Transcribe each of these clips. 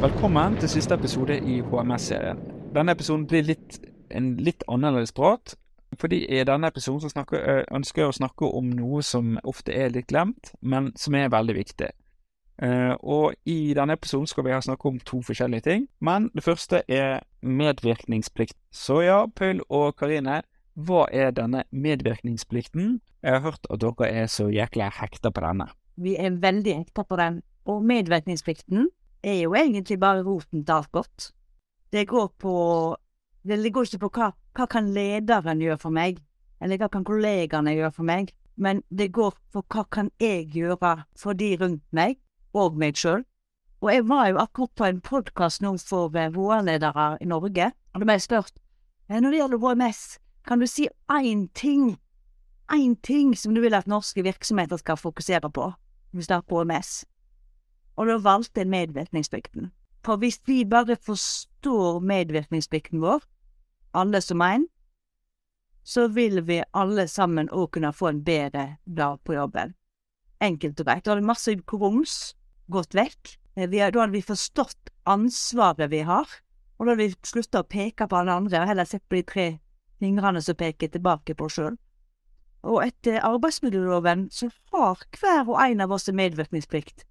Velkommen til siste episode i HMS-serien. Denne episoden blir litt, en litt annerledes prat. Fordi i denne episoden så snakker, øh, ønsker jeg å snakke om noe som ofte er litt glemt, men som er veldig viktig. Eh, og i denne episoden skal vi snakke om to forskjellige ting. Men det første er medvirkningsplikt. Så ja, Paul og Karine, hva er denne medvirkningsplikten? Jeg har hørt at dere er så jækla hekta på denne. Vi er veldig hekta på den. Og medvirkningsplikten er jo egentlig bare roten til alt godt. Det går på Det går ikke på hva, hva kan lederen gjøre for meg, eller hva kan kollegaene gjøre for meg, men det går på hva kan jeg gjøre for de rundt meg, og meg sjøl. Og jeg var jo akkurat på en podkast nå for HR-ledere i Norge, og da ble jeg spurt «Eh, når det gjelder HMS, kan du si én ting, én ting som du vil at norske virksomheter skal fokusere på hvis det er HMS? og da valgte jeg medvirkningsplikten. For hvis vi bare forstår medvirkningsplikten vår, alle som en, så vil vi alle sammen òg kunne få en bedre dag på jobben. Enkelt og greit. Da hadde masse grums gått vekk. Eh, da hadde vi forstått ansvaret vi har, og da hadde vi slutta å peke på alle andre, og heller sett på de tre fingrene som peker tilbake på oss sjøl. Og etter arbeidsmiljøloven så har hver og en av oss en medvirkningsplikt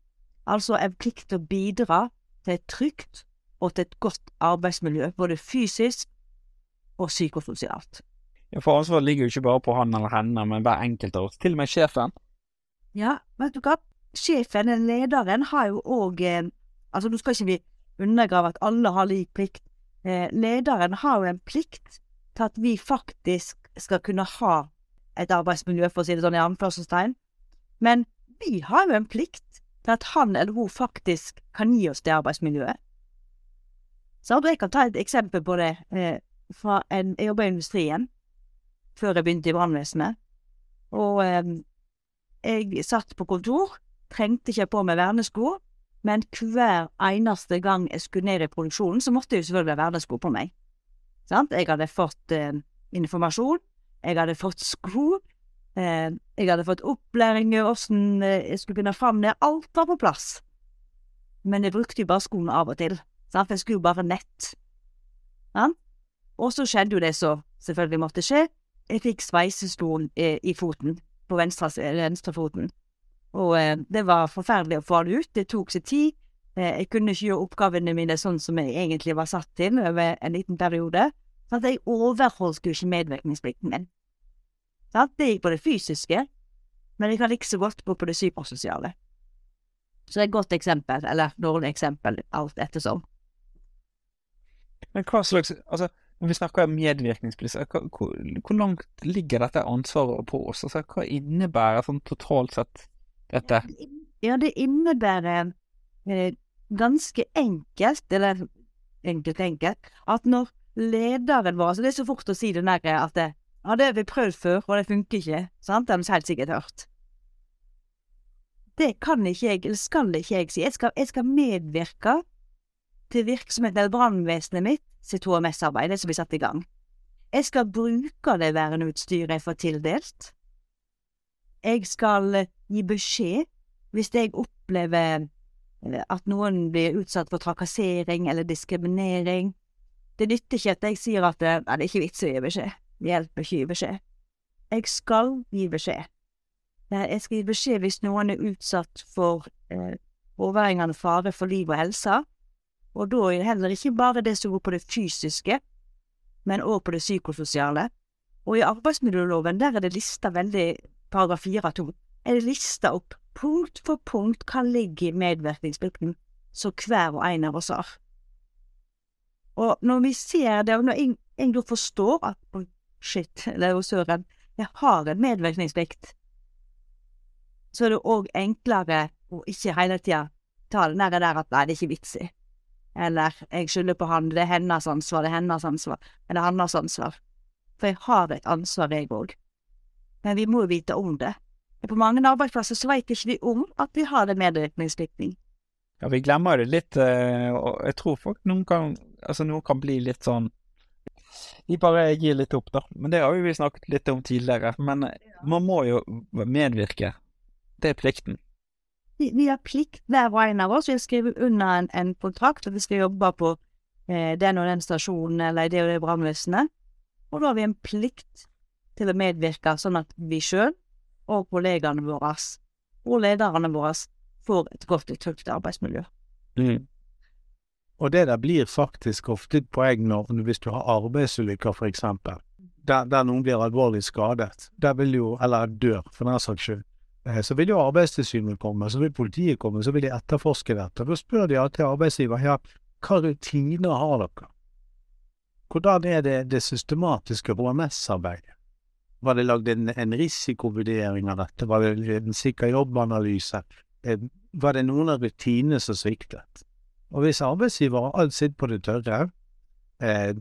altså en plikt til å bidra til et trygt og til et godt arbeidsmiljø, både fysisk og psykososialt. Ja, For ansvaret ligger jo ikke bare på han eller henne, men hver enkelt av oss, til og med sjefen. Ja, vet du hva, sjefen, lederen, har jo òg eh, Altså, nå skal ikke vi undergrave at alle har lik plikt. Eh, lederen har jo en plikt til at vi faktisk skal kunne ha et arbeidsmiljø, for å si det sånn i anførselstegn. Men vi har jo en plikt til at han eller hun faktisk kan gi oss det arbeidsmiljøet. Så jeg kan ta et eksempel på det eh, fra en Jeg jobba i industrien før jeg begynte i brannvesenet. Og eh, jeg satt på kontor, trengte ikke på meg vernesko, men hver eneste gang jeg skulle ned i produksjonen, så måtte jeg jo selvfølgelig ha vernesko på meg. Sant? Jeg hadde fått eh, informasjon, jeg hadde fått sko, jeg hadde fått opplæring i åssen eh, jeg skulle finne fram ned. Alt var på plass. Men jeg brukte jo bare skoene av og til, for jeg skulle jo bare nett. Og så skjedde jo det som selvfølgelig måtte skje. Jeg fikk sveisestolen i, foten, på venstre, venstrefoten. Og eh, det var forferdelig å få det ut. Det tok seg tid. Eh, jeg kunne ikke gjøre oppgavene mine sånn som jeg egentlig var satt til over en liten periode. Så jeg overholdt jo ikke medvirkningsplikten min. Sant? Det gikk på det fysiske, men jeg kan like så godt gå på det psykososiale. Så det er et godt eksempel, eller dårlig eksempel, alt ettersom. Men hva slags Altså, når vi snakker om medvirkningsplikt, hvor, hvor, langt ligger dette ansvaret på oss? Altså, hva innebærer sånn totalt sett dette? Ja, det innebærer eh, ganske enkelt, eller enkelt enkelt, at når lederen vår altså Det er så fort å si det der at det, ja, det har vi prøvd før, og det funker ikke, sant, det har vi helt sikkert hørt. Det kan ikke jeg, eller skal ikke jeg si. Jeg skal, jeg skal medvirke til virksomheten eller brannvesenet mitt sitt HMS-arbeid, det som blir satt i gang. Jeg skal bruke det verneutstyret jeg får tildelt. Jeg skal eh, gi beskjed hvis jeg opplever eh, at noen blir utsatt for trakassering eller diskriminering. Det nytter ikke at jeg sier at det, nei, det er ikke vits å gi beskjed hjelper ikke gi beskjed. Jeg skal gi beskjed. Jeg skal gi beskjed hvis noen er utsatt for eh, overhengende fare for liv og helse, og da er det heller ikke bare det som går på det fysiske, men òg på det psykososiale. Og i arbeidsmiljøloven der er det lista veldig, paragraf 4-2, er det lista opp punkt for punkt hva ligger i medvirkningsplikten som hver og en av oss har. Og når vi ser det, og når jeg, jeg forstår at shit, eller jo søren, jeg har en medvirkningsplikt, så er det òg enklere å ikke hele tida ta den der, der at nei, det er ikke vits i. Eller jeg skylder på han, det er hennes ansvar, det er hennes ansvar, eller hans ansvar. For jeg har et ansvar, jeg òg. Men vi må vite om det. På mange arbeidsplasser så vet ikke vi om at vi har en medvirkningsplikten. Ja, vi glemmer det litt, eh, og jeg tror folk noen kan Altså, noen kan bli litt sånn De bare gir litt opp, da. Men det har jo vi snakket litt om tidligere. Men man må jo medvirke. Det er plikten. Vi, vi har plikt, hver og en av oss. Vi har skrevet under en, en kontrakt at vi skal jobbe på eh, den og den stasjonen eller det og det brannvesenet. Og da har vi en plikt til å medvirke, sånn at vi sjøl og kollegaene våre og lederne våre får et godt og trygt arbeidsmiljø. Mm. Og det der blir faktisk ofte et poeng når, hvis du har arbeidsulykker, eksempel, der, der noen blir alvorlig skadet, der vil jo, eller dør, for den saks skyld, eh, så vil jo Arbeidstilsynet komme, så vil politiet komme, så vil de etterforske dette. Da spør de alltid arbeidsgiver ja, hva rutiner har dere? Hvordan er det, det systematiske HMS-arbeidet? Var det lagd en, en risikovurdering av dette? Var det en sikker jobbanalyse? Eh, var det noen av rutinene som sviktet? Og hvis arbeidsgiver har alt sitt på det tørre, eh,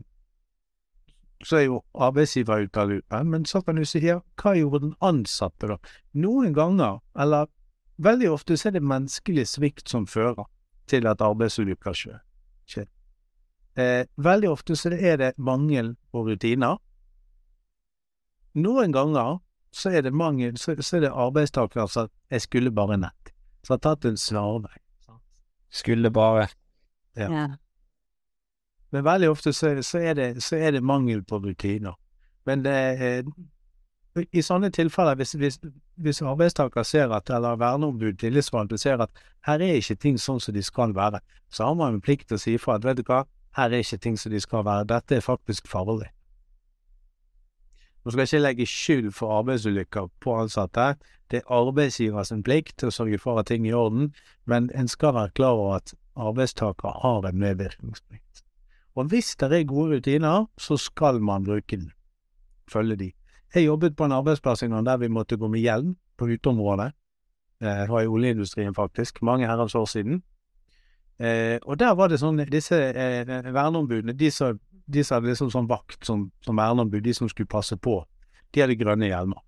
så er jo arbeidsgiver ute av loopen, men så kan du si her, hva gjorde den ansatte da? Noen ganger, eller veldig ofte, så er det menneskelig svikt som fører til at arbeidsulykker skjer. Eh, veldig ofte så er det mangel på rutiner. Noen ganger så er det mangel, så, så er det arbeidstakere som jeg skulle bare nett, som har tatt en snarvei. Skulle bare Ja. Ja. Men veldig ofte så, så, er, det, så er det mangel på rutiner. Men det, eh, i sånne tilfeller, hvis, hvis, hvis arbeidstaker ser at, eller verneombud, tillitsvalgte, ser at her er ikke ting sånn som de skal være, så har man en plikt til å si ifra at vet du hva, her er ikke ting som de skal være, dette er faktisk farlig. Man skal ikke legge skyld for arbeidsulykker på ansatte, det er arbeidsgivers plikt til å sørge for at ting er i orden, men en skal være klar over at arbeidstaker har en medvirkningsplikt. Og hvis det er gode rutiner, så skal man bruke den. Følge de. Jeg jobbet på en arbeidsplass en gang der vi måtte gå med hjelm på uteområdet. Eh, Det var i oljeindustrien, faktisk. Mange herrens år siden. Eh, og der var det sånn Disse eh, verneombudene, de som, de som hadde liksom sånn vakt som, som verneombud, de som skulle passe på, de hadde grønne hjelmer.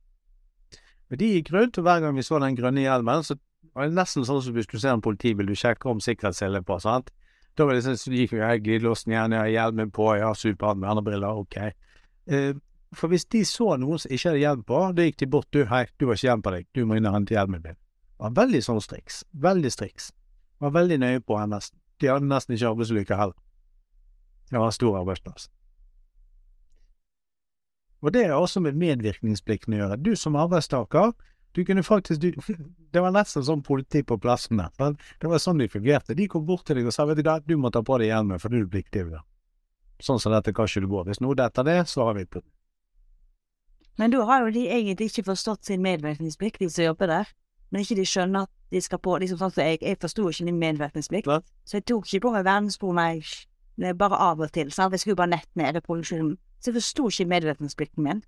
Men de gikk rundt, og hver gang vi så den grønne hjelmen, så det nesten sånn som du ser en politibil, du sjekker om sikkerhetsselen er på, sant. Da var det sånn, så gikk jo jeg glidelåsen igjen, jeg har hjelmen på, jeg har Supermann med briller, ok. Eh, for hvis de så noen som ikke hadde hjelm på, da gikk de bort, du, hei, du har ikke hjelm på deg, du må inn og hente hjelmen din. Det var veldig sånn striks, veldig striks. Var veldig nøye på henne nesten. De hadde nesten ikke arbeidsulykker heller. Det var en stor arbeidsplass. Og det er også med medvirkningsplikten å gjøre. Du som arbeidstaker, du kunne faktisk du, Det var nesten sånn politi på plassen der. men Det var sånn de fungerte. De kom bort til deg og sa vet du hva, du må ta på deg hjelmen, for du er pliktig. Sånn som dette kan ikke du gå. Hvis noe detter det, så har vi på Men da har jo de egentlig ikke forstått sin medvirkningsplikt, de som jobber der. Men ikke de skjønner at de skal på liksom sånn som jeg, jeg forsto ikke min medvirkningsplikt. Så jeg tok ikke på meg er bare av og til. Sant? Jeg skulle bare nett ned i produksjonen. Så jeg forsto ikke medvirkningsplikten min.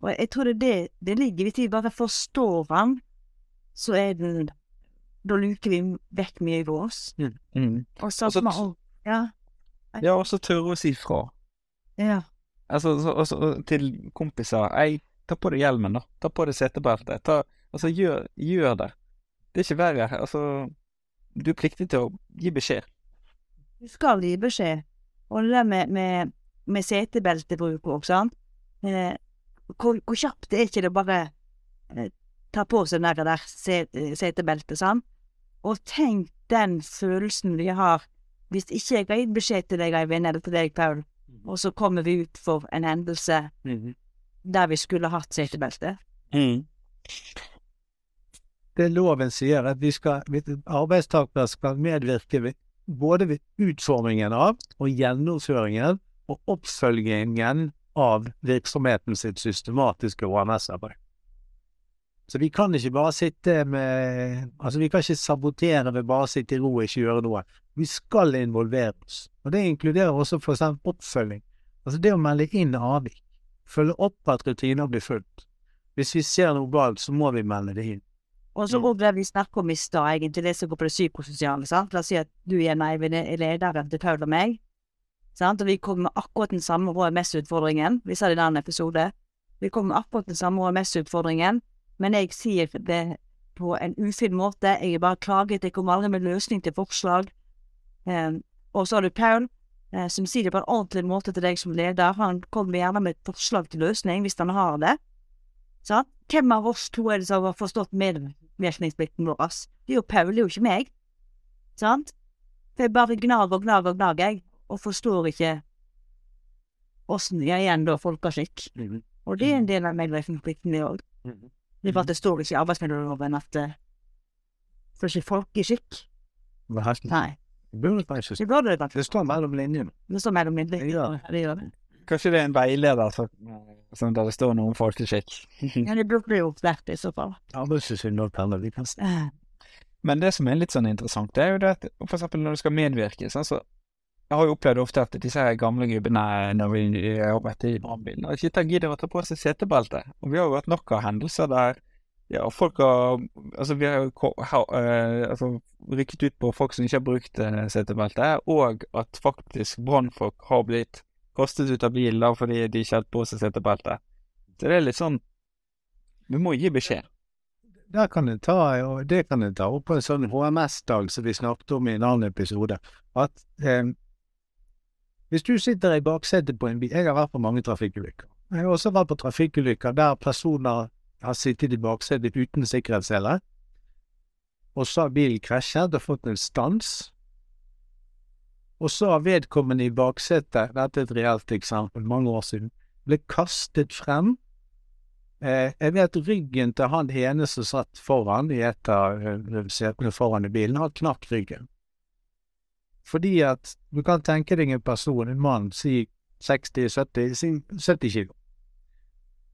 Og jeg tror det det det ligger Hvis vi bare forstår den, så er den Da luker vi vekk mye vås. Mm. Så Og så- må man- Ja. Ja, og så tørre å si fra. Ja. Altså, så, også, til kompiser Ei, ta på deg hjelmen, da. Ta på deg setebeltet. Ta, altså, gjør, gjør det. Det er ikke verre. Altså, du er pliktig til å gi beskjed. Du skal gi beskjed. Og det der med, med, med setebeltebruk òg, sant. Eh, hvor, hvor kjapt er ikke det bare eh, ta på seg det der, der setebeltet, sant. Og tenk den følelsen vi har hvis ikke jeg har gitt beskjed til deg, Eivind, eller til deg, Paul, og så kommer vi ut for en hendelse der vi skulle hatt setebelte. Det loven sier, at vi skal, arbeidstakere skal medvirke ved, både ved utformingen av og gjennomføringen og oppfølgingen av virksomheten sitt systematiske HMS-arbeid. Så vi kan ikke bare sitte med Altså, vi kan ikke sabotere ved bare å sitte i ro og ikke gjøre noe. Vi skal involvere oss. Og det inkluderer også for eksempel oppfølging. Altså det å melde inn avvik. Følge opp at rutiner blir fulgt. Hvis vi ser noe galt, så må vi melde det inn. Og så Mm. òg det vi snakker om i stad, egentlig, det som går på det psykososiale. sant? La oss si at du er er lederen til Paul og meg. Sant? Og vi kommer med akkurat den samme HMS-utfordringen. Vi sa det i en annen episode. Vi kommer med akkurat den samme HMS-utfordringen, men jeg sier det på en ufin måte. Jeg er bare klaget, jeg kommer aldri med løsning til forslag. Um, og så har du Paul, uh, som sier det på en ordentlig måte til deg som leder. Han kommer gjerne med et forslag til løsning, hvis han har det. Sant? Hvem av oss to er det som har forstått medvirkningsplikten vår? Det er jo Paul, det er jo ikke meg. Sant? For jeg bare gnager og gnager og gnager, jeg, og forstår ikke åssen jeg igjen da folkeskikk. Mhm. Og det er en del av medvirkningsplikten, det òg. Mm. Det er bare at det står ikke i arbeidsmiljøloven at uh, For ikke folkeskikk. Nei. Det det. Det står mellom linjene. Det står mellom linjene. Ja. Det gjør det. Kanskje det er en veileder så, sånn der det står noe om folkeskikk. Ja, det burde jo vært det i så fall. Men det som er litt sånn interessant, det er jo det at for eksempel når du skal medvirke, så Jeg har jo opplevd ofte at disse gamle gubbene når vi vært i brannbilen, har ikke gidder å ta på seg setebelte. Og vi har jo hatt nok av hendelser der ja, folk har Altså, vi har jo eh, altså, rykket ut på folk som ikke har brukt uh, setebelte, og at faktisk brannfolk har blitt kastet ut av bilen fordi de ikke har hatt på seg setebelte. Så det er litt sånn Vi må gi beskjed. Der kan jeg ta, og det kan jeg ta opp på en sånn HMS-dag som vi snakket om i en annen episode. At eh, hvis du sitter i baksetet på en bil Jeg har vært på mange trafikkulykker. Jeg har også vært på trafikkulykker der personer har sittet i baksetet uten sikkerhetssele, og så har bilen krasjet og fått en stans. Og så har vedkommende i baksetet, dette er et reelt eksempel, mange år siden, ble kastet frem Eh, jeg vet ryggen til han ene som satt foran i et av eh, setene foran i bilen, har knakk ryggen. Fordi at du kan tenke deg en person, en mann, si 60-70 si 70 kilo.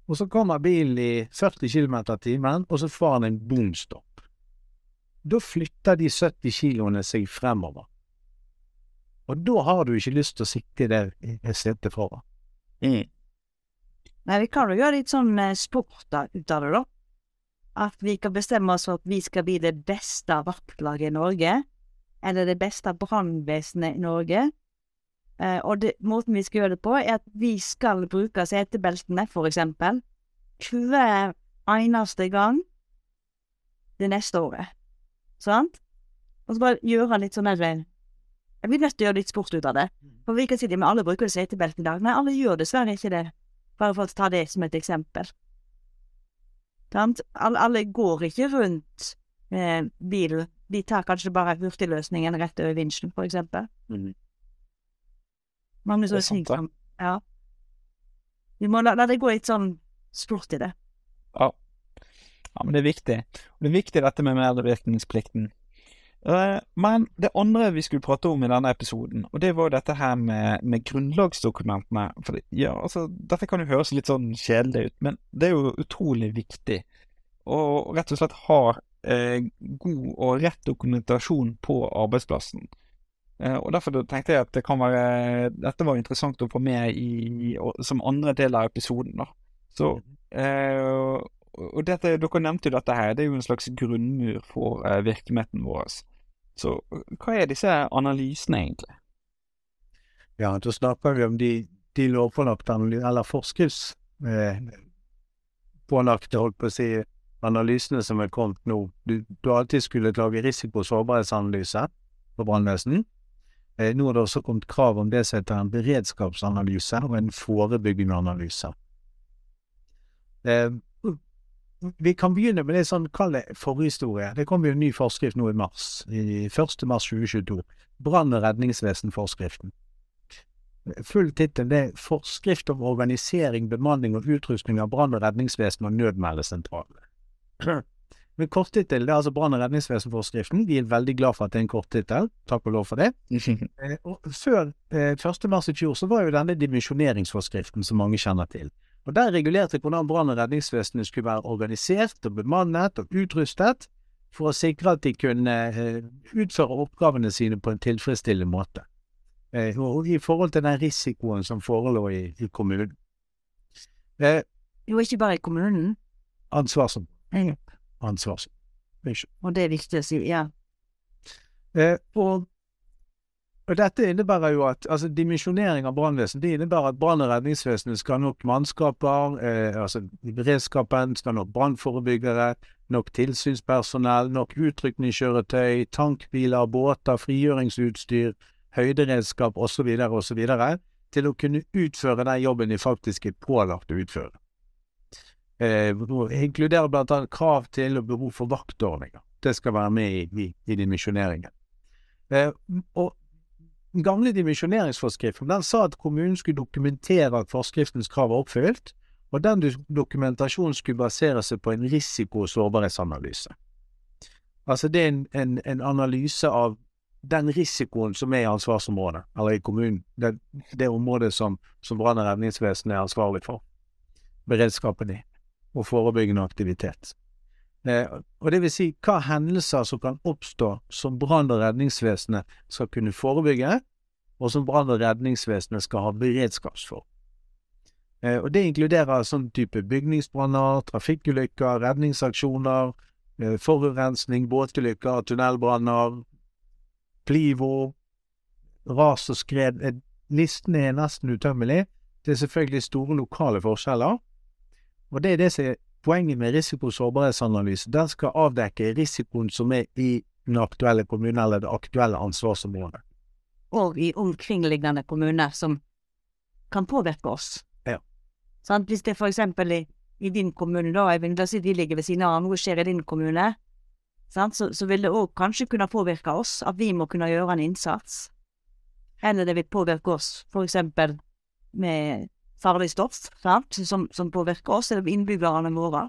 Og så kommer bilen i 40 km i timen, og så får han en bomstopp. Da flytter de 70 kiloene seg fremover. Og da har du ikke lyst til å sitte der i setet foran. Nei, vi kan jo gjøre litt sånn eh, sport da, ut av det, da. At vi kan bestemme oss for at vi skal bli det beste vaktlaget i Norge. Eller det beste brannvesenet i Norge. Eh, og det, måten vi skal gjøre det på, er at vi skal bruke setebeltene, for eksempel, hver eneste gang det neste året. Sant? Og så bare gjøre litt sånn der Jeg Vi er nødt til å gjøre litt sport ut av det. For vi kan si det, alle bruker setebelte i dag. Nei, alle gjør dessverre ikke det. Bare for å ta det som et eksempel. Sant? Alle, alle går ikke rundt eh, bil. De tar kanskje bare hurtigløsningen rett over vinsjen, for eksempel. Mange Det er sånne ting som Ja. Vi må la, la det gå litt sånn sport i det. Ja. ja, men det er viktig. Og det er viktig dette med medvirkningsplikten. Eh, Men det andre vi skulle prate om i denne episoden, og det var dette her med, med grunnlagsdokumentene. For ja, altså, dette kan jo høres litt sånn kjedelig ut, men det er jo utrolig viktig. å rett og slett ha god og rett dokumentasjon på arbeidsplassen. Eh, og Derfor tenkte jeg at det kan være dette var interessant å få med i, som andre del av episoden. da. Så Eh, og dette, Dere nevnte jo dette her, det er jo en slags grunnmur for eh, virksomheten vår. Så hva er disse analysene, egentlig? Ja, da snakker vi om de, de lovpålagte eller forskriftspålagte, eh, holdt på å si, analysene som er kommet nå. Du, du alltid skulle lage risiko- og sårbarhetsanalyse på brannvesen. Eh, nå har det også kommet krav om det som heter en beredskapsanalyse og en forebyggende analyse. Eh, vi kan begynne med det sånn, kall det forhistorie. Det kom jo en ny forskrift nå i mars, i 1. mars 2022. Brann- og redningsvesenforskriften. Full tittel er 'Forskrift om organisering, bemanning og utrustning av brann- og redningsvesen og nødmeldesentralene'. Men korttittel det er altså brann- og redningsvesenforskriften. Vi er veldig glad for at det er en korttittel. Takk og lov for det. Eh, og før eh, 1. mars i fjor så var jo denne dimensjoneringsforskriften som mange kjenner til. Og Der regulerte hvordan brann- og redningsvesenet skulle være organisert og bemannet og utrustet for å sikre at de kunne eh, utføre oppgavene sine på en tilfredsstillende måte. Eh, og i forhold til den risikoen som forelå i, i kommunen. Eh, Jo, ikke bare i kommunen. ansvarsom. Ikke. Og det er viktig å si. Ja. Eh, og og dette innebærer jo at altså dimensjonering av brannvesen det innebærer at brann- og redningsvesenet skal ha nok mannskaper, eh, altså i beredskapen skal ha nok brannforebyggere, nok tilsynspersonell, nok utrykningskjøretøy, tankbiler, båter, frigjøringsutstyr, høyderedskap osv. osv. til å kunne utføre den jobben de faktisk er pålagt å utføre. Eh, inkluderer annet krav til og behov for vaktordninger. Det skal være med i, i, i dimensjoneringen. Eh, og den gamle dimensjoneringsforskriften den sa at kommunen skulle dokumentere at forskriftens krav var oppfylt, og den dokumentasjonen skulle basere seg på en risiko- og sårbarhetsanalyse. Altså det er en, en, en, analyse av den risikoen som er i ansvarsområdet, eller i kommunen. Det, det området som, som brann- og redningsvesenet er ansvarlig for. Beredskapen i, og forebyggende aktivitet. Eh, og det vil si hva hendelser som kan oppstå som brann- og redningsvesenet skal kunne forebygge, og som brann- og redningsvesenet skal ha beredskaps for. og det inkluderer sånn type bygningsbranner, trafikkulykker, redningsaksjoner, eh, forurensning, båtulykker, tunnelbranner, plivo, ras og skred. Eh, listen er nesten utømmelig. Det er selvfølgelig store lokale forskjeller. Og det er det som er Poenget med risiko- og sårbarhetsanalyse den skal avdekke risikoen som er i den aktuelle kommunen eller det aktuelle ansvarsområdet. Og i omkringliggende kommuner som kan påvirke oss. Ja. Sånn, hvis det for eksempel i, i din kommune, da, Eivind, la oss si de ligger ved siden av, noe skjer i din kommune, sant, så, så vil det òg kanskje kunne påvirke oss, at vi må kunne gjøre en innsats. Eller det vil påvirke oss, for eksempel med farlig stoff som, som påvirker oss, eller innbyggerne våre.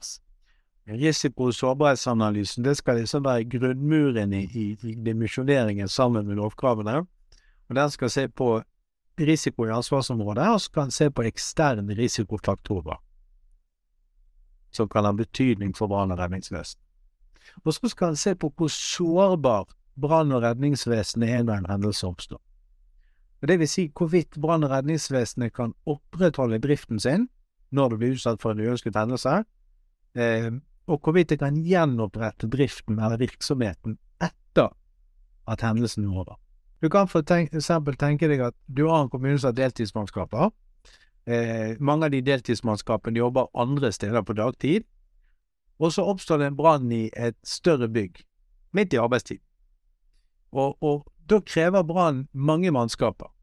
Risiko- og sårbarhetsanalysen det skal liksom være grunnmuren i, i, dimensjoneringen sammen med lovkravene. Og Den skal se på risiko i ansvarsområdet, og så kan den se på eksterne risikofaktorer som kan ha betydning for brann- og redningsvesen. Og så skal den se på hvor sårbar brann- og redningsvesenet er når en hendelse oppstår. Det vil si hvorvidt brann- og redningsvesenet kan opprettholde driften sin når det blir utsatt for en uønsket hendelse, eh, og hvorvidt det kan gjenopprette driften eller virksomheten etter at hendelsen er over. Du kan for eksempel tenke deg at du har en kommune som har deltidsmannskaper. Eh, mange av de deltidsmannskapene jobber andre steder på dagtid. Og så oppstår det en brann i et større bygg midt i arbeidstid. Og, og da krever brannen mange mannskaper.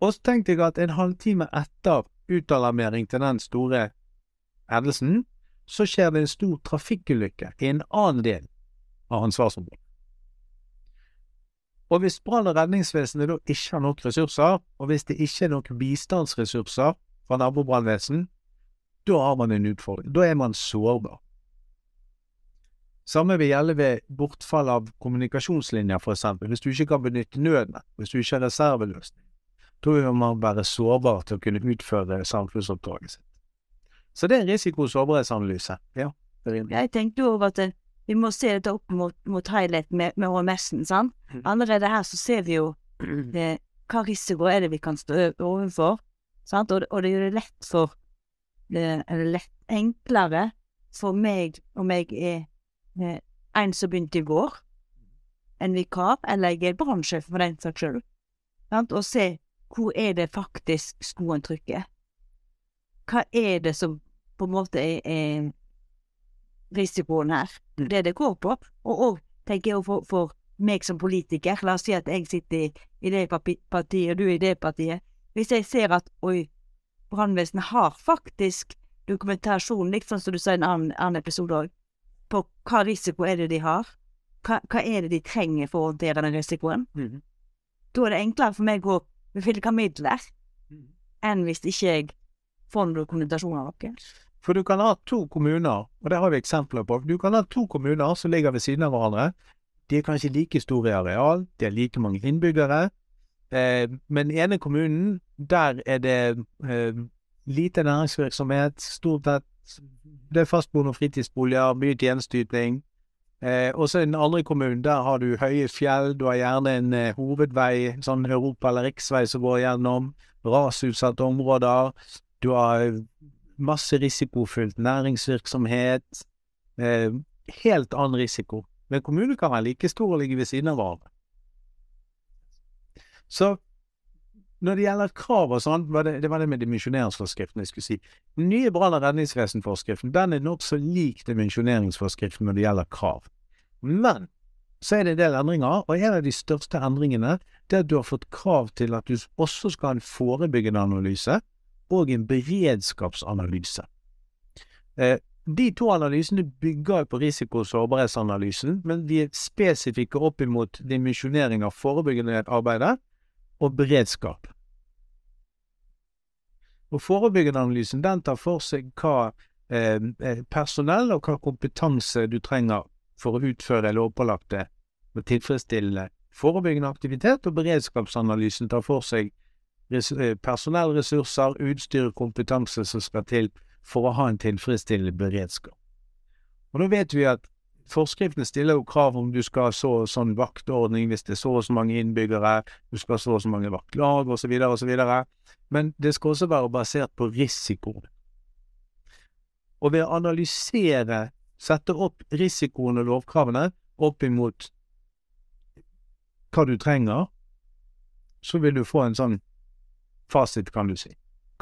Og så tenkte jeg at en halvtime etter utalarmering til den store hendelsen, så skjer det en stor trafikkulykke i en annen del av ansvarsområdet. Og hvis brann- og redningsvesenet da ikke har nok ressurser, og hvis det ikke er nok bistandsressurser fra nabobrannvesen, da har man en utfordring. Da er man sårbar. Samme vil gjelde ved bortfall av kommunikasjonslinjer, for eksempel. Hvis du ikke kan benytte nødnett, hvis du ikke har reserveløsning, da vil man være sårbar til å kunne utføre samfunnsoppdraget sitt. Så det er en risiko- og sårbarhetsanalyse. Ja. Jeg tenkte jo over at vi må se dette opp mot, mot highlight med, med HMS-en, sant. Mm. Allerede her så ser vi jo det, hva risiko er det vi kan stå overfor, sant. Og, og det gjør det lett for det, Eller lett enklere for meg om jeg er eh, en som begynte i går, en vikar, eller jeg er brannsjef for den saks skyld, og se hvor er det faktisk skoen trykker. Hva er det som på en måte er, er risikoen her? Mm. Det det går på. Og òg, tenker jeg, for, for meg som politiker, la oss si at jeg sitter i, i det partiet, og du i det partiet. Hvis jeg ser at oi, brannvesenet har faktisk dokumentasjon, litt sånn som du sa i en annen, annen episode òg, på hva risiko er det de har, hva, hva er det de trenger for å håndtere den risikoen, Mm. da er det enklere for meg å bevilge midler Mhm. enn hvis ikke jeg får noen dokumentasjon av noe. For du kan ha to kommuner, og det har vi eksempler på. Du kan ha to kommuner som ligger ved siden av hverandre. De er kanskje like store i areal, de har like mange innbyggere. Eh, men den ene kommunen, der er det eh, lite næringsvirksomhet, stort sett det er fastboende og fritidsboliger, mye tjenesteyting. Eh, også i den andre kommunen, der har du høye fjell, du har gjerne en eh, hovedvei, sånn europa- eller riksvei som går gjennom, rasutsatte områder. Du har masse risikofylt næringsvirksomhet. Eh, helt annen risiko. Men kommunen kan være like stor og ligge ved siden av hverandre. Så når det gjelder krav og sånn, var det, det var det med dimensjoneringsforskriften jeg skulle si. Den nye brann- og redningsvesenforskriften den er nokså lik dimensjoneringsforskriften når det gjelder krav. Men så er det en del endringer, og en av de største endringene det er at du har fått krav til at du også skal ha en forebyggende analyse og en beredskapsanalyse. Eh, de to analysene bygger på risiko- og sårbarhetsanalysen, men de er spesifikke opp imot dimensjonering av forebyggende arbeidet og beredskap. Og Forebyggende analysen den tar for seg hva eh, eh, personell og hva kompetanse du trenger for å utføre lovpålagte og tilfredsstillende forebyggende aktivitet, og beredskapsanalysen tar for seg eh, personellressurser, utstyr og kompetanse som skal til for å ha en tilfredsstillende beredskap. Og Da vet vi at Forskriften stiller jo krav om du skal ha så og sånn vaktordning hvis det er så og så mange innbyggere, du skal ha så og så mange vaktlag osv. osv. Men det skal også være basert på risikoen. Og ved å analysere, sette opp risikoen og lovkravene opp imot hva du trenger, så vil du få en sånn fasit, kan du si.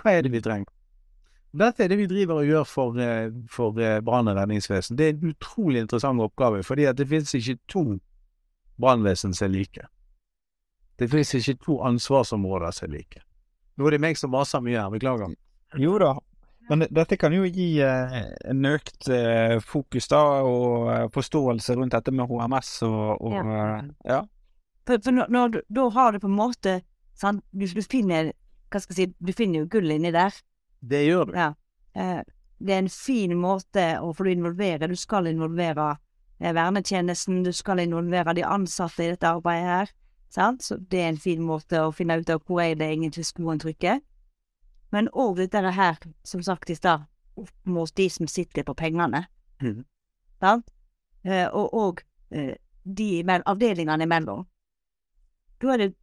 Hva er det vi trenger? Dette er det vi driver og gjør for, eh, for eh, brann- og redningsvesen. Det er en utrolig interessant oppgave, fordi at det finnes ikke to brannvesen som er like. Det finnes ikke to ansvarsområder som er like. Nå er det meg som maser mye her, beklager. Jo da, men dette kan jo gi eh, en økt eh, fokus da, og eh, forståelse rundt dette med HMS og, og Ja. ja. For, for når, når du, da har du på en måte sant, du, du finner Hva skal jeg si Du finner jo gullet inni der. Det gjør du. Ja. Eh, det er en fin måte å få involvere. Du skal involvere eh, vernetjenesten, du skal involvere de ansatte i dette arbeidet her. Sant? Så det er en fin måte å finne ut av hvor er det egentlig skoen trykker. Men òg dette her, som sagt i stad, opp mot de som sitter på pengene. Mm. Sant? Eh, og eh, de avdelingene imellom. Da er det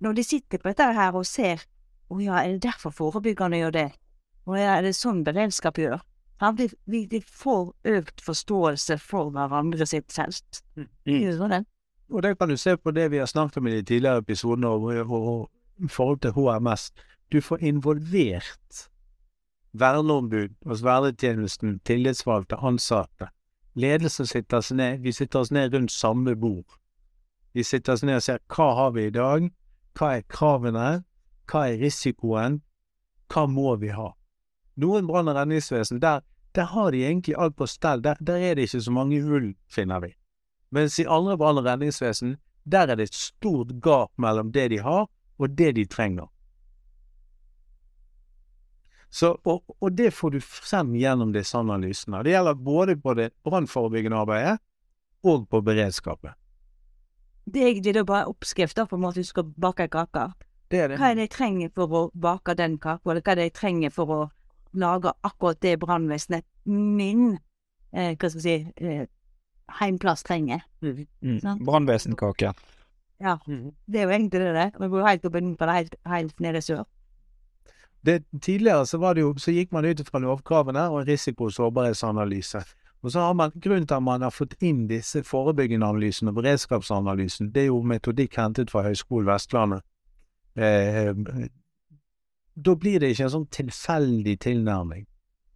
Når de sitter på dette her og ser Å ja, er det derfor forebyggerne gjør det? Og er det sånn beredskap gjør? Vi, vi, vi får økt forståelse for hverandre sitt felt. Mm. Det? Og det kan du se på det vi har snakket om i de tidligere episodene og i forhold til HMS. Du får involvert verneombud hos vernetjenesten, tillitsvalgte, ansatte. Ledelsen sitter oss ned, vi sitter oss ned rundt samme bord. Vi sitter oss ned og ser hva har vi i dag, hva er kravene, hva er risikoen, hva må vi ha. Noen brann- og redningsvesen, der, der har de egentlig alt på stell, der, der er det ikke så mange hull, finner vi. Mens i andre brann- og redningsvesen, der er det et stort gap mellom det de har, og det de trenger. Så, og, og det får du frem gjennom disse analysene. Det gjelder både på det brannforebyggende arbeidet og på beredskapet. Det er egentlig da bare oppskrifter på en måte du skal bake kaker. Det er det. Hva er det jeg trenger for å bake den kaka, eller hva er det jeg trenger for å lage akkurat det brannvesenet min eh, hva skal jeg si, eh, heimplass trenger. Mm. Mm. Brannvesenkake. Ja, Mhm. det er jo egentlig det det. Vi bor helt oppe på det helt, helt nede sør. Det, tidligere så, var det jo, så gikk man ut fra lovkravene og risiko- og sårbarhetsanalyse. Og så har man, Grunnen til at man har fått inn disse forebyggende analysene og beredskapsanalysen, det er jo metodikk hentet fra Høgskolen Vestlandet. Eh, da blir det ikke en sånn tilfeldig tilnærming.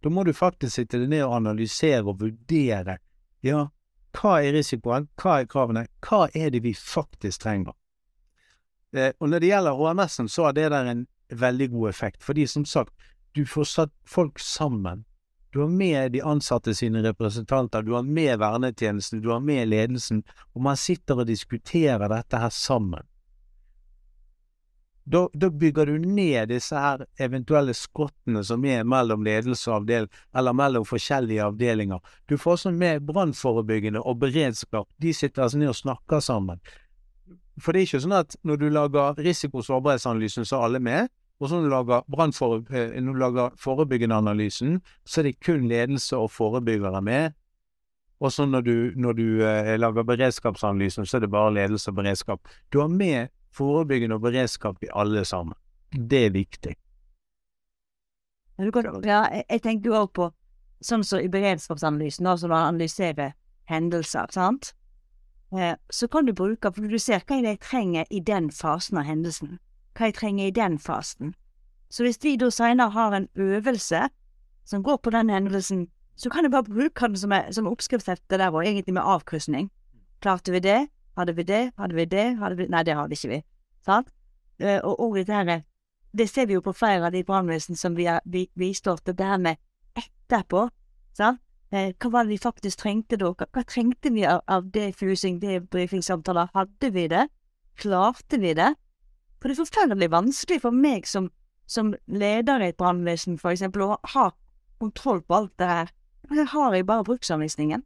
Da må du faktisk sitte deg ned og analysere og vurdere. Ja, hva er risikoen, hva er kravene, hva er det vi faktisk trenger? Eh, og når det gjelder HMS-en, så har det der en veldig god effekt. Fordi som sagt, du får satt folk sammen. Du har med de ansatte sine representanter, du har med vernetjenesten, du har med ledelsen, og man sitter og diskuterer dette her sammen. Da, bygger du ned disse her eventuelle skottene som er mellom ledelse eller mellom forskjellige avdelinger. Du får også med brannforebyggende og beredskap. De sitter altså ned og snakker sammen. For det er ikke sånn at når du lager risiko- så er alle med. Og så når du lager, brannfore, eh, når du lager forebyggende analysen, så er det kun ledelse og forebyggere med. Og så når du, når du eh, lager beredskapsanalysen, så er det bare ledelse og beredskap. Du har med forebyggende og beredskap i alle sammen. Det er viktig. Ja, jeg, tenker jo også på sånn som i beredskapsanalysen, altså når man analyserer hendelser, sant? eh, så kan du bruke For du ser hva jeg trenger i den fasen av hendelsen. Hva jeg trenger i den fasen. Så hvis vi da senere har en øvelse som går på den hendelsen, så kan jeg bare bruke den som, som oppskriftshefte der, og egentlig med avkrysning. Klarte vi det? Hadde vi det? Hadde vi det? Hadde vi Nei, det hadde ikke vi. Sant? Eh, og, og dette her, det ser vi jo på flere av de brannvesen som vi har vi, bistått, det der med etterpå. Sant? Eh, hva var det vi faktisk trengte da? Hva, hva trengte vi av, av defusing, debrifingssamtaler? Hadde vi det? Klarte vi det? For det er forferdelig vanskelig for meg som, som leder i et brannvesen, for eksempel, å ha kontroll på alt det her. Jeg har jeg bare bruksanvisningen.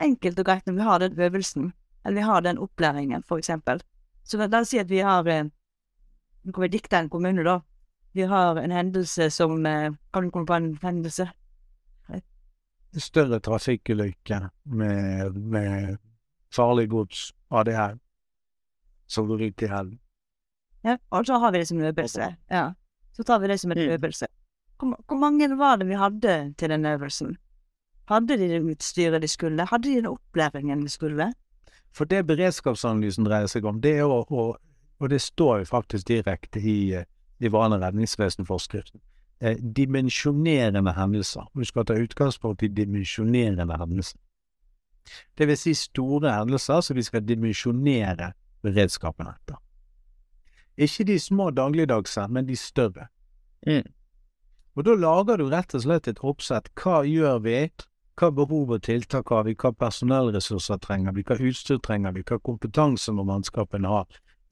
Enkelt og greit når vi har den øvelsen, eller vi har den opplæringen, for eksempel. Så la oss si at vi har eh, Nå kan vi dikte en kommune, da. Vi har en hendelse som eh, Kan du komme på en hendelse? Større trafikkulykke med, med farlig gods, ADR, som går ut i helgen. Ja, og så har vi det som en øvelse. Ja. Så tar vi det som en øvelse. Hvor, hvor mange var det vi hadde til den øvelsen? Hadde de det utstyret de skulle? Hadde de den opplæringen de skulle? For det beredskapsanalysen dreier seg om, det er å, å og det står jo faktisk direkte i, i Vane redningsvesenforskriften, eh, dimensjonerende hendelser. Du skal ta utgangspunkt i dimensjonerende hendelser. Det vil si store hendelser som vi skal dimensjonere beredskapen etter. Ikke de små dagligdagse, men de større. Mm. Og da lager du rett og slett et oppsett. Hva gjør vi? Hva behov og tiltak har vi? Hva personellressurser trenger vi? Hva utstyr trenger vi? Hva kompetanse må mannskapene ha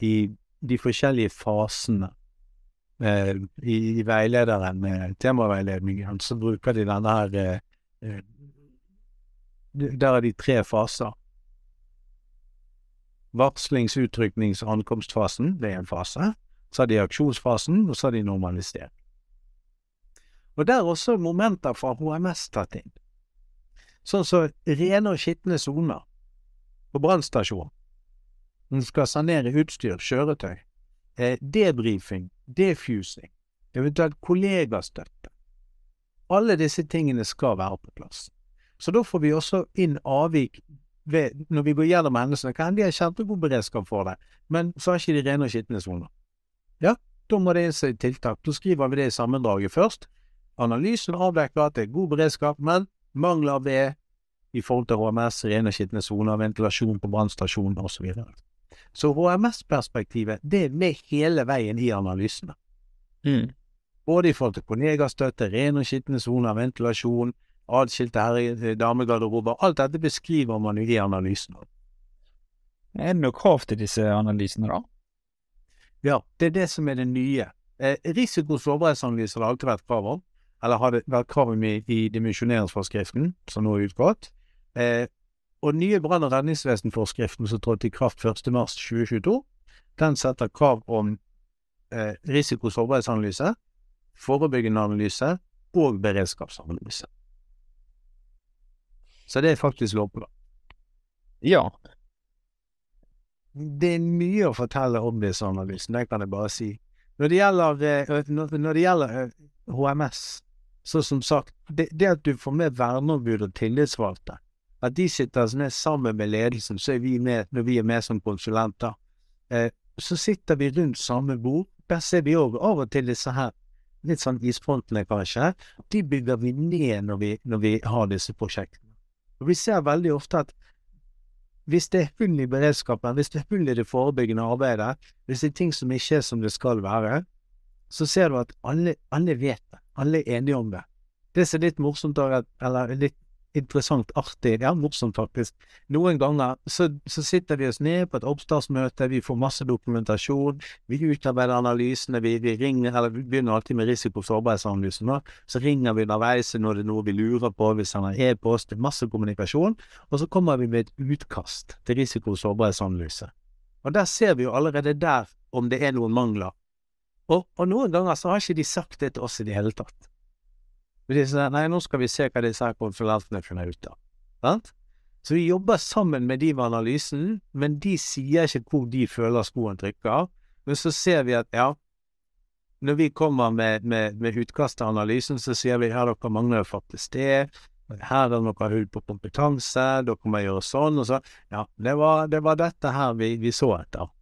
i de forskjellige fasene? Eh, i, i, veilederen med temaveiledningen så bruker de denne her eh, eh, Der er de tre faser. Varslings-, utryknings- og ankomstfasen, det er en fase. Så har de aksjonsfasen, og så har de normalisering. Og der er også momenter fra HMS tatt inn. Sånn som så rene og skitne soner på brannstasjonen. En skal sanere utstyr, kjøretøy. Eh, debrifing, defusing, eventuelt kollegastøtte. Alle disse tingene skal være på plass. Så da får vi også inn avvik ved, når vi går gjennom hendelsene. Kan de har kjempegod beredskap for det, men så har ikke de rene og skitne soner. Ja, da må det inn tiltak. Da skriver vi det i sammendraget først. Analysen avdekker at det er god beredskap, men mangler ved i forhold til HMS, rene og skitne soner, ventilasjon på brannstasjonen osv. Så, videre. så HMS-perspektivet det er med hele veien i analysene. Mm. Både i forhold til kollegastøtte, rene og skitne soner, ventilasjon, adskilte herre, damegarderober. Alt dette beskriver man jo i analysen. Er det noe krav til disse analysene, da? Ja, det er det som er det nye. Eh, Risiko- sårbarhetsanalyse har det alltid vært krav om, eller har det vært kravet med i, dimensjoneringsforskriften, som nå er utgått. Eh, og nye brann- og redningsvesenforskriften som trådte i kraft 1.3.2022, den setter krav om eh, risikosårbarhetsanalyse, forebyggende analyse og beredskapsanalyse. Så det er faktisk lovpålagt. Ja. Det er mye å fortelle om disse analysene, det kan jeg bare si. Når det gjelder, eh, når det gjelder eh, HMS, så som sagt, det, det at du får med verneombud og tillitsvalgte, at de sitter ned sammen med ledelsen, så er vi med når vi er med som konsulenter. Eh, så sitter vi rundt samme bord. Der ser vi òg av og til disse her litt sånn isfrontene, kanskje. De bygger vi ned når vi, når vi har disse prosjektene. Og vi ser veldig ofte at hvis det er hull i beredskapen, hvis det er hull i det forebyggende arbeidet, hvis det er ting som ikke er som det skal være, så ser du at alle, alle vet det. Alle er enige om det. Det som er litt morsomt, eller litt interessant, artig, ja, morsomt faktisk. Noen ganger så, så, sitter vi oss ned på et oppstartsmøte, vi får masse dokumentasjon, vi utarbeider analysene, vi, vi ringer, eller vi begynner alltid med risiko- og sårbarhetsanalysen, så ringer vi underveis når det er noe vi lurer på, vi sender e-post, masse kommunikasjon, og så kommer vi med et utkast til risiko- og sårbarhetsanalyse. Og der ser vi jo allerede der om det er noen mangler. Og, og noen ganger så har ikke de sagt det til oss i det hele tatt. De sier nei, nå skal vi se hva disse her konsulentene finner ut av. Sant? Så vi jobber sammen med de med analysen, men de sier ikke hvor de føler skoen trykker. Men så ser vi at ja, når vi kommer med, med, med utkast til analysen, så sier vi her dere mangler faktisk det. Her er det noe hull på kompetanse, dere må gjøre sånn og sånn. Ja, det var, det var dette her vi, vi så etter.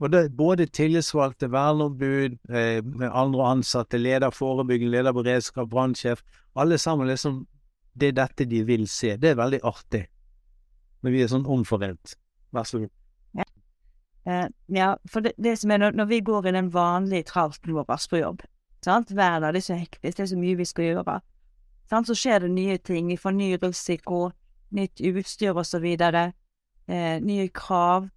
Og det, både tillitsvalgte, verneombud, eh, andre ansatte, leder forebygging, leder beredskap, brannsjef, alle sammen liksom Det er dette de vil se. Det er veldig artig. Men vi er sånn omforent. Vær så god. Eh, ja, for det, det som er når, når vi går i den vanlige tralten vår på jobb, sant? hver dag, det er så hektisk, det er så mye vi skal gjøre, sant? så skjer det nye ting, vi får ny risiko, nytt utstyr videre, eh, nye krav,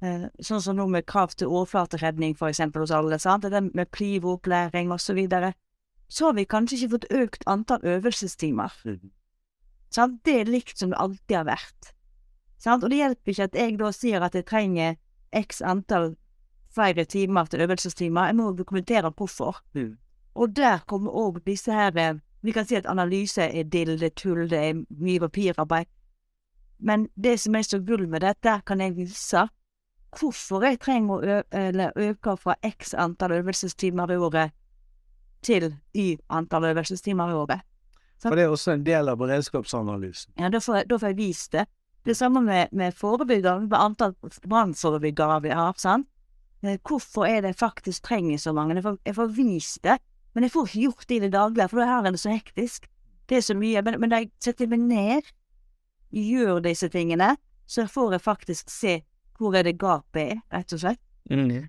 sånn som nå med krav til overflateredning for eksempel hos alle, sant? det med plivopplæring og så videre, så har vi kanskje ikke fått økt antall øvelsestimer. Mhm. Sant? Det er likt som det alltid har vært. Sant? Og det hjelper ikke at jeg da sier at jeg trenger x antall flere timer til øvelsestimer. Jeg må dokumentere hvorfor. Mm. Og der kommer òg disse her eh, Vi kan si at analyse er dill, det er tull, det er mye papirarbeid. Men det som er så gull med dette, kan jeg vise hvorfor jeg trenger å øke fra x antall øvelsestimer i året til y antall øvelsestimer i året. For det er også en del av beredskapsanalysen. Ja, da får da får jeg vist det. Det samme med, med forebyggere, med antall brannforebyggere vi har, sant. Eh, Hvorfor er det faktisk trenger så mange? Jeg får, jeg får vist det, men jeg får ikke gjort det i det daglige, for her er det så hektisk. Det er så mye. Men, men da jeg setter meg ned, gjør disse tingene, så får jeg faktisk se hvor er det gapet er, rett og slett. Mm.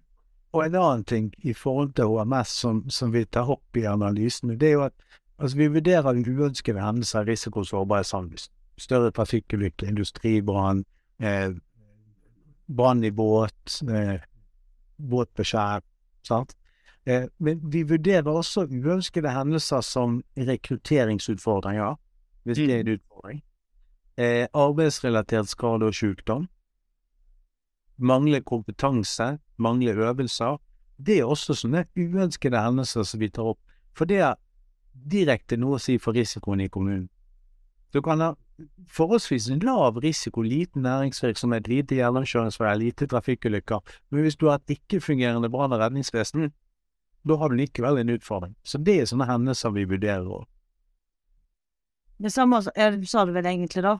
Og en annen ting i forhold til HMS som, som vi tar opp i analysene, det er jo at altså, vi vurderer uønskede hendelser, risiko og samfunn. Større trafikkulykker, industribrann, eh, brann i båt, eh, båt på skjær, sant. Eh, men vi vurderer også uønskede hendelser som rekrutteringsutfordringer, hvis det er en utfordring. Eh, arbeidsrelatert skade og sykdom. Mangle kompetanse, mangle øvelser. Det er også sånne uønskede hendelser som vi tar opp. For det er direkte noe å si for risikoen i kommunen. Du kan ha forholdsvis lav risiko, liten næringsvirksomhet, lite gjennomkjøringsveier, lite trafikkulykker, men hvis du har et ikke-fungerende brann- og redningsvesen, da har du likevel en utfordring. Så det er sånne hendelser vi vurderer òg. Det samme sa du vel egentlig, da.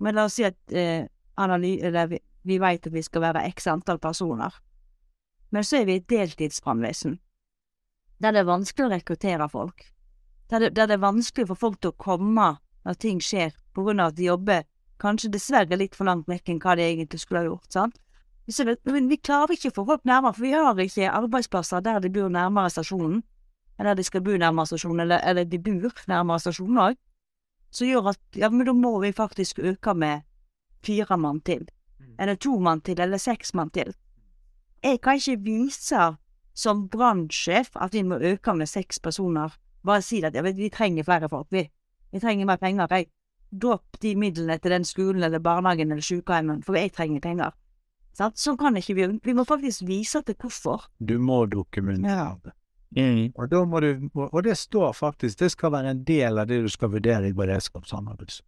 Men la oss si at eh, analy, eller vi, veit at vi skal være x antall personer. Men så er vi et deltidsbrannvesen. Der det er vanskelig å rekruttere folk. Der det, der det er vanskelig for folk til å komme når ting skjer, på grunn av at de jobber kanskje dessverre litt for langt vekk enn hva de egentlig skulle ha gjort, sant. Så det, men vi klarer ikke å få folk nærmere, for vi har ikke arbeidsplasser der de bor nærmere stasjonen, eller de skal bo nærmere stasjonen, eller, eller de bor nærmere stasjonen òg, som gjør at ja, men da må vi faktisk øke med fire mann til, eller to mann til, eller seks mann til. Jeg kan ikke vise som brannsjef at vi må øke med seks personer, bare si at ja, vi trenger flere folk, vi. Vi trenger mer penger, jeg. Dropp de midlene til den skolen eller barnehagen eller sykehjemmet, for jeg trenger penger. Sånn kan ikke vi Vi må faktisk vise til hvorfor. Du må dokumentere det. Mm. Og, du, og det står faktisk, det skal være en del av det du skal vurdere i beredskapsanalyse.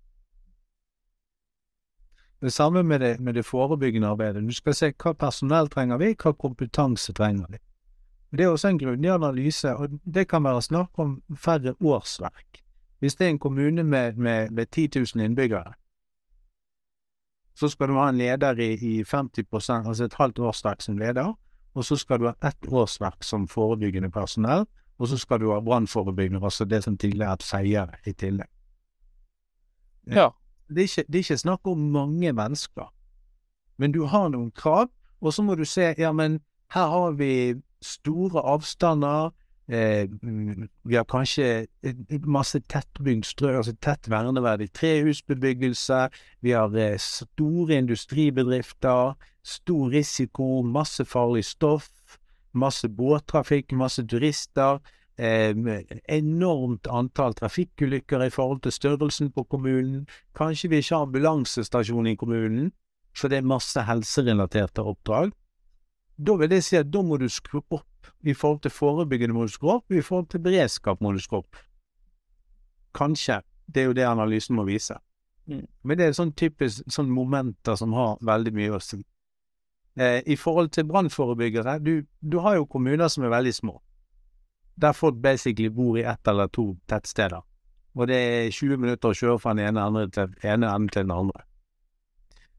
Det samme med det, med det forebyggende arbeidet. Du skal se hva personell trenger vi, hva kompetanse trenger vi. Det er også en grundig analyse, og det kan være snakk om færre årsverk. Hvis det er en kommune med, med, med 10 000 innbyggere, så skal du ha en leder i, i 50 altså et halvt årsverk som leder, og så skal du ha ett årsverk som forebyggende personell, og så skal du ha brannforebyggende, altså det som tidligere er et seier i tillegg. Ja. Det er, ikke, det er ikke snakk om mange mennesker, men du har noen krav, og så må du se, ja, men her har vi store avstander, eh, vi har kanskje masse tettbygd strøk, altså tett verneverdig trehusbebyggelse, vi har eh, store industribedrifter, stor risiko, masse farlig stoff, masse båttrafikk, masse turister, enormt antall trafikkulykker i forhold til størrelsen på kommunen, kanskje vi ikke har ambulansestasjon i kommunen, for det er masse helserelaterte oppdrag. Da vil jeg si at da må du skru opp. I forhold til forebyggende må du skru opp, i forhold til beredskap må du skru opp. Kanskje. Det er jo det analysen må vise. Mm. Men det er sånn typisk sånn momenter som har veldig mye å si. Eh, I forhold til brannforebyggere, du, du har jo kommuner som er veldig små. Der folk basically bor i ett eller to tettsteder. og det er 20 minutter å kjøre fra den ene enden til, ene til den andre.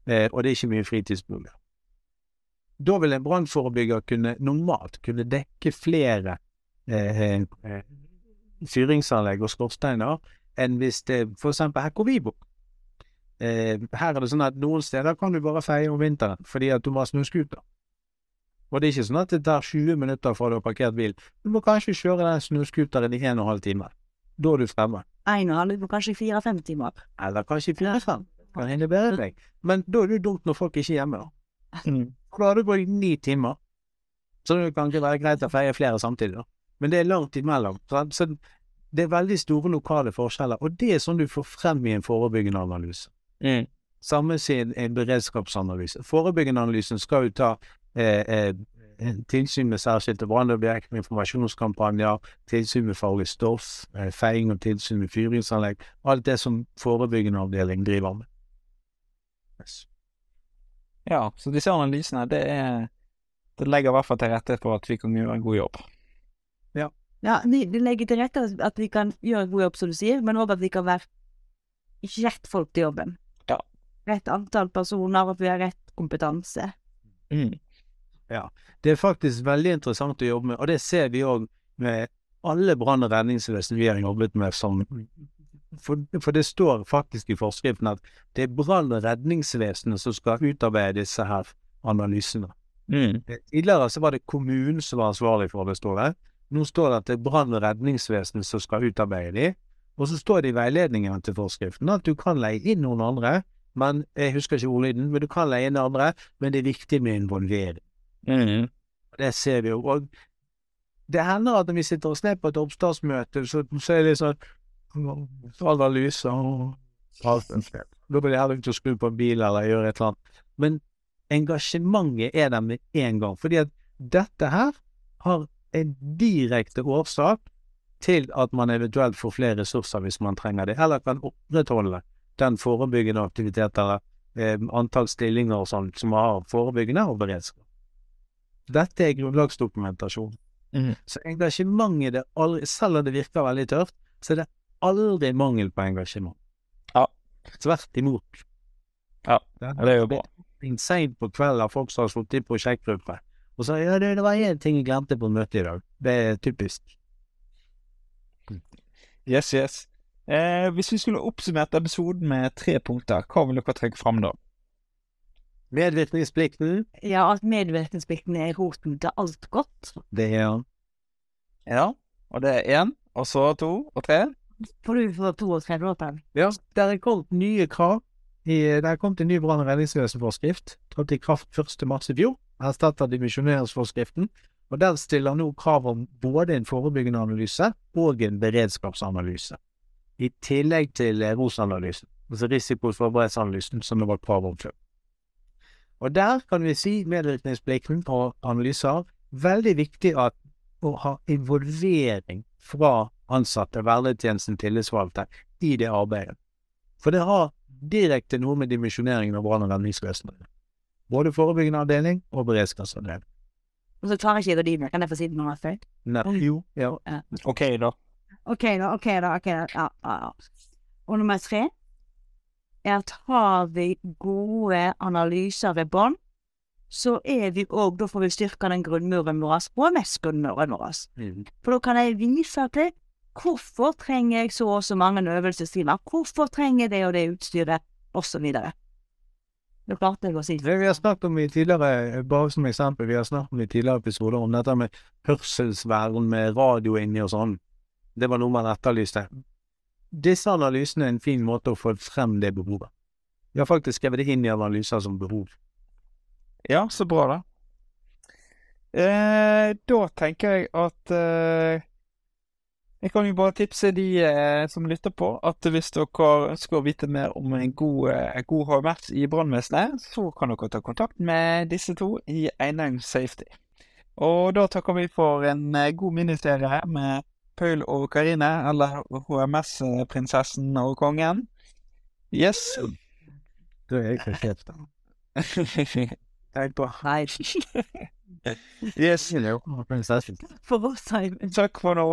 Eh, og det er ikke mye fritidsboliger. Da vil en brannforebygger kunne normalt kunne dekke flere eh, eh, fyringsanlegg og skorsteiner enn hvis det eksempel her hvor vi bor. Eh, her er det sånn at noen steder kan du bare feie om vinteren fordi at du må ha snøscooter. Og det er ikke sånn at det tar 20 minutter fra du har parkert bil. Du må kanskje kjøre den snøscooteren i en og timer. halv time. Da er du fremme. En og en halv, kanskje fire-fem timer. Eller kanskje fire-fem. Kan hende bedre deg. Men da er det dumt når folk ikke er hjemme, da. Mm. Da har du brukt ni timer. Så det kan ikke være greit å feie flere samtidig, da. Men det er langt imellom. Så det er veldig store lokale forskjeller, og det er sånn du får frem i en forebyggende analyse. Mm. Samme sin en beredskapsanalyse. Forebyggende analysen skal jo ta tilsyn med særskilte brannobjekt, informasjonskampanjer, tilsyn med farlig stoff, eh, feiing og tilsyn med fyringsanlegg. Alt det som forebyggende avdeling driver med. Yes. Ja, så disse analysene, det er Det legger i hvert fall til rette for at vi kan gjøre en god jobb. Ja, det vi legger til rette at vi kan gjøre en god jobb, som du sier, men òg at vi kan være rett folk til jobben. Ja. Rett antall personer, og at vi har rett kompetanse. Mm. Det er faktisk veldig interessant å jobbe med, og det ser vi òg med alle brann- og redningsvesen vi har jobbet med som for, for det står faktisk i forskriften at det er brann- og redningsvesenet som skal utarbeide disse her analysene. Mm. Tidligere så var det kommunen som var ansvarlig for det, står det. Nå står det at det er brann- og redningsvesenet som skal utarbeide de. Og så står det i veiledningen til forskriften at du kan leie inn noen andre, men jeg husker ikke ordlyden, men du kan leie inn andre, men det er viktig med involvering. Mm. Det ser vi jo. Og det hender at når vi sitter oss ned på et oppstartsmøte, så, så er det sånn og alt det der. Da blir det heller ikke å skru på en bil eller gjøre et eller annet. Men engasjementet er der med en gang. Fordi at dette her har en direkte årsak til at man eventuelt får flere ressurser hvis man trenger det, eller kan opprettholde den forebyggende aktivitet eller eh, antall stillinger og sånn som har forebyggende og beredskap. Dette er grunnlagsdokumentasjon. Mm. Så engasjementet det aldri, Selv om det virker veldig tøft, så er det aldri mangel på engasjement. Ja. Tvert imot. Ja, Det er jo bra. seint på kvelden har folk som har sluttet i prosjektgruppe, og så ja, det, det var én ting jeg glemte på møtet i dag. Det er typisk. Yes, yes. Eh, hvis vi skulle oppsummert episoden med tre punkter, hva vil dere trekke fram da? Medvirkningsplikten, Ja, at medvirkningsplikten er roten til alt godt. det er han. Ja, og det er én, og så to, og tre. For du får to og tre dråper. Ja, der er kommet nye krav. I, det er kommet en ny brann- og redningsvesenforskrift. Trådte i kraft 1. mars i fjor. Erstatter dimensjoneringsforskriften. Og der stiller nå krav om både en forebyggende analyse og en beredskapsanalyse. I tillegg til eh, ROS-analysen, altså risikoforberedelsesanalysen, som det var krav om før. Og der kan vi si medvirkningsplikten og analyser. Veldig viktig at å ha involvering fra ansatte, vernetjenesten, tillitsvalgte, i det arbeidet. For det har direkte noe med dimensjoneringen av brann- og redningsvesenet. Både forebyggende avdeling og beredskapsavdeling. Og så klarer ikke jeg å dy. Kan jeg få si det noe før? Nei, jo, ja. Ok, da. OK, da. OK, da. ok da, ja, ja, ja. Og nummer tre er at har vi gode analyser ved bånd, så er vi òg Da får vi styrka den grunnmuren vår, og mest grunnmuren vår. Mm. For da kan jeg vise til hvorfor trenger jeg så og så mange øvelsestimer, hvorfor trenger jeg det og det utstyret, osv. Det klarte jeg å si Det vi har snakket om i tidligere, bare som eksempel, vi har snakket om i tidligere episoder om dette med hørselsvern med radio inni og sånn. Det var noe man etterlyste. Disse analysene er en fin måte å få frem det behovet. Vi har faktisk skrevet det inn i analyser som behov. Ja, så bra, da. Eh, da tenker jeg at eh, Jeg kan jo bare tipse de eh, som lytter på, at hvis dere ønsker å vite mer om en god, eh, god HMS i brannvesenet, så kan dere ta kontakt med disse to i Einheim Safety. Og da takker vi for en eh, god miniserie med Paul og Karine, eller HMS-prinsessen og kongen. Yes. Da er ikke helt Tenk på Nei, yes. Simon. Takk for nå.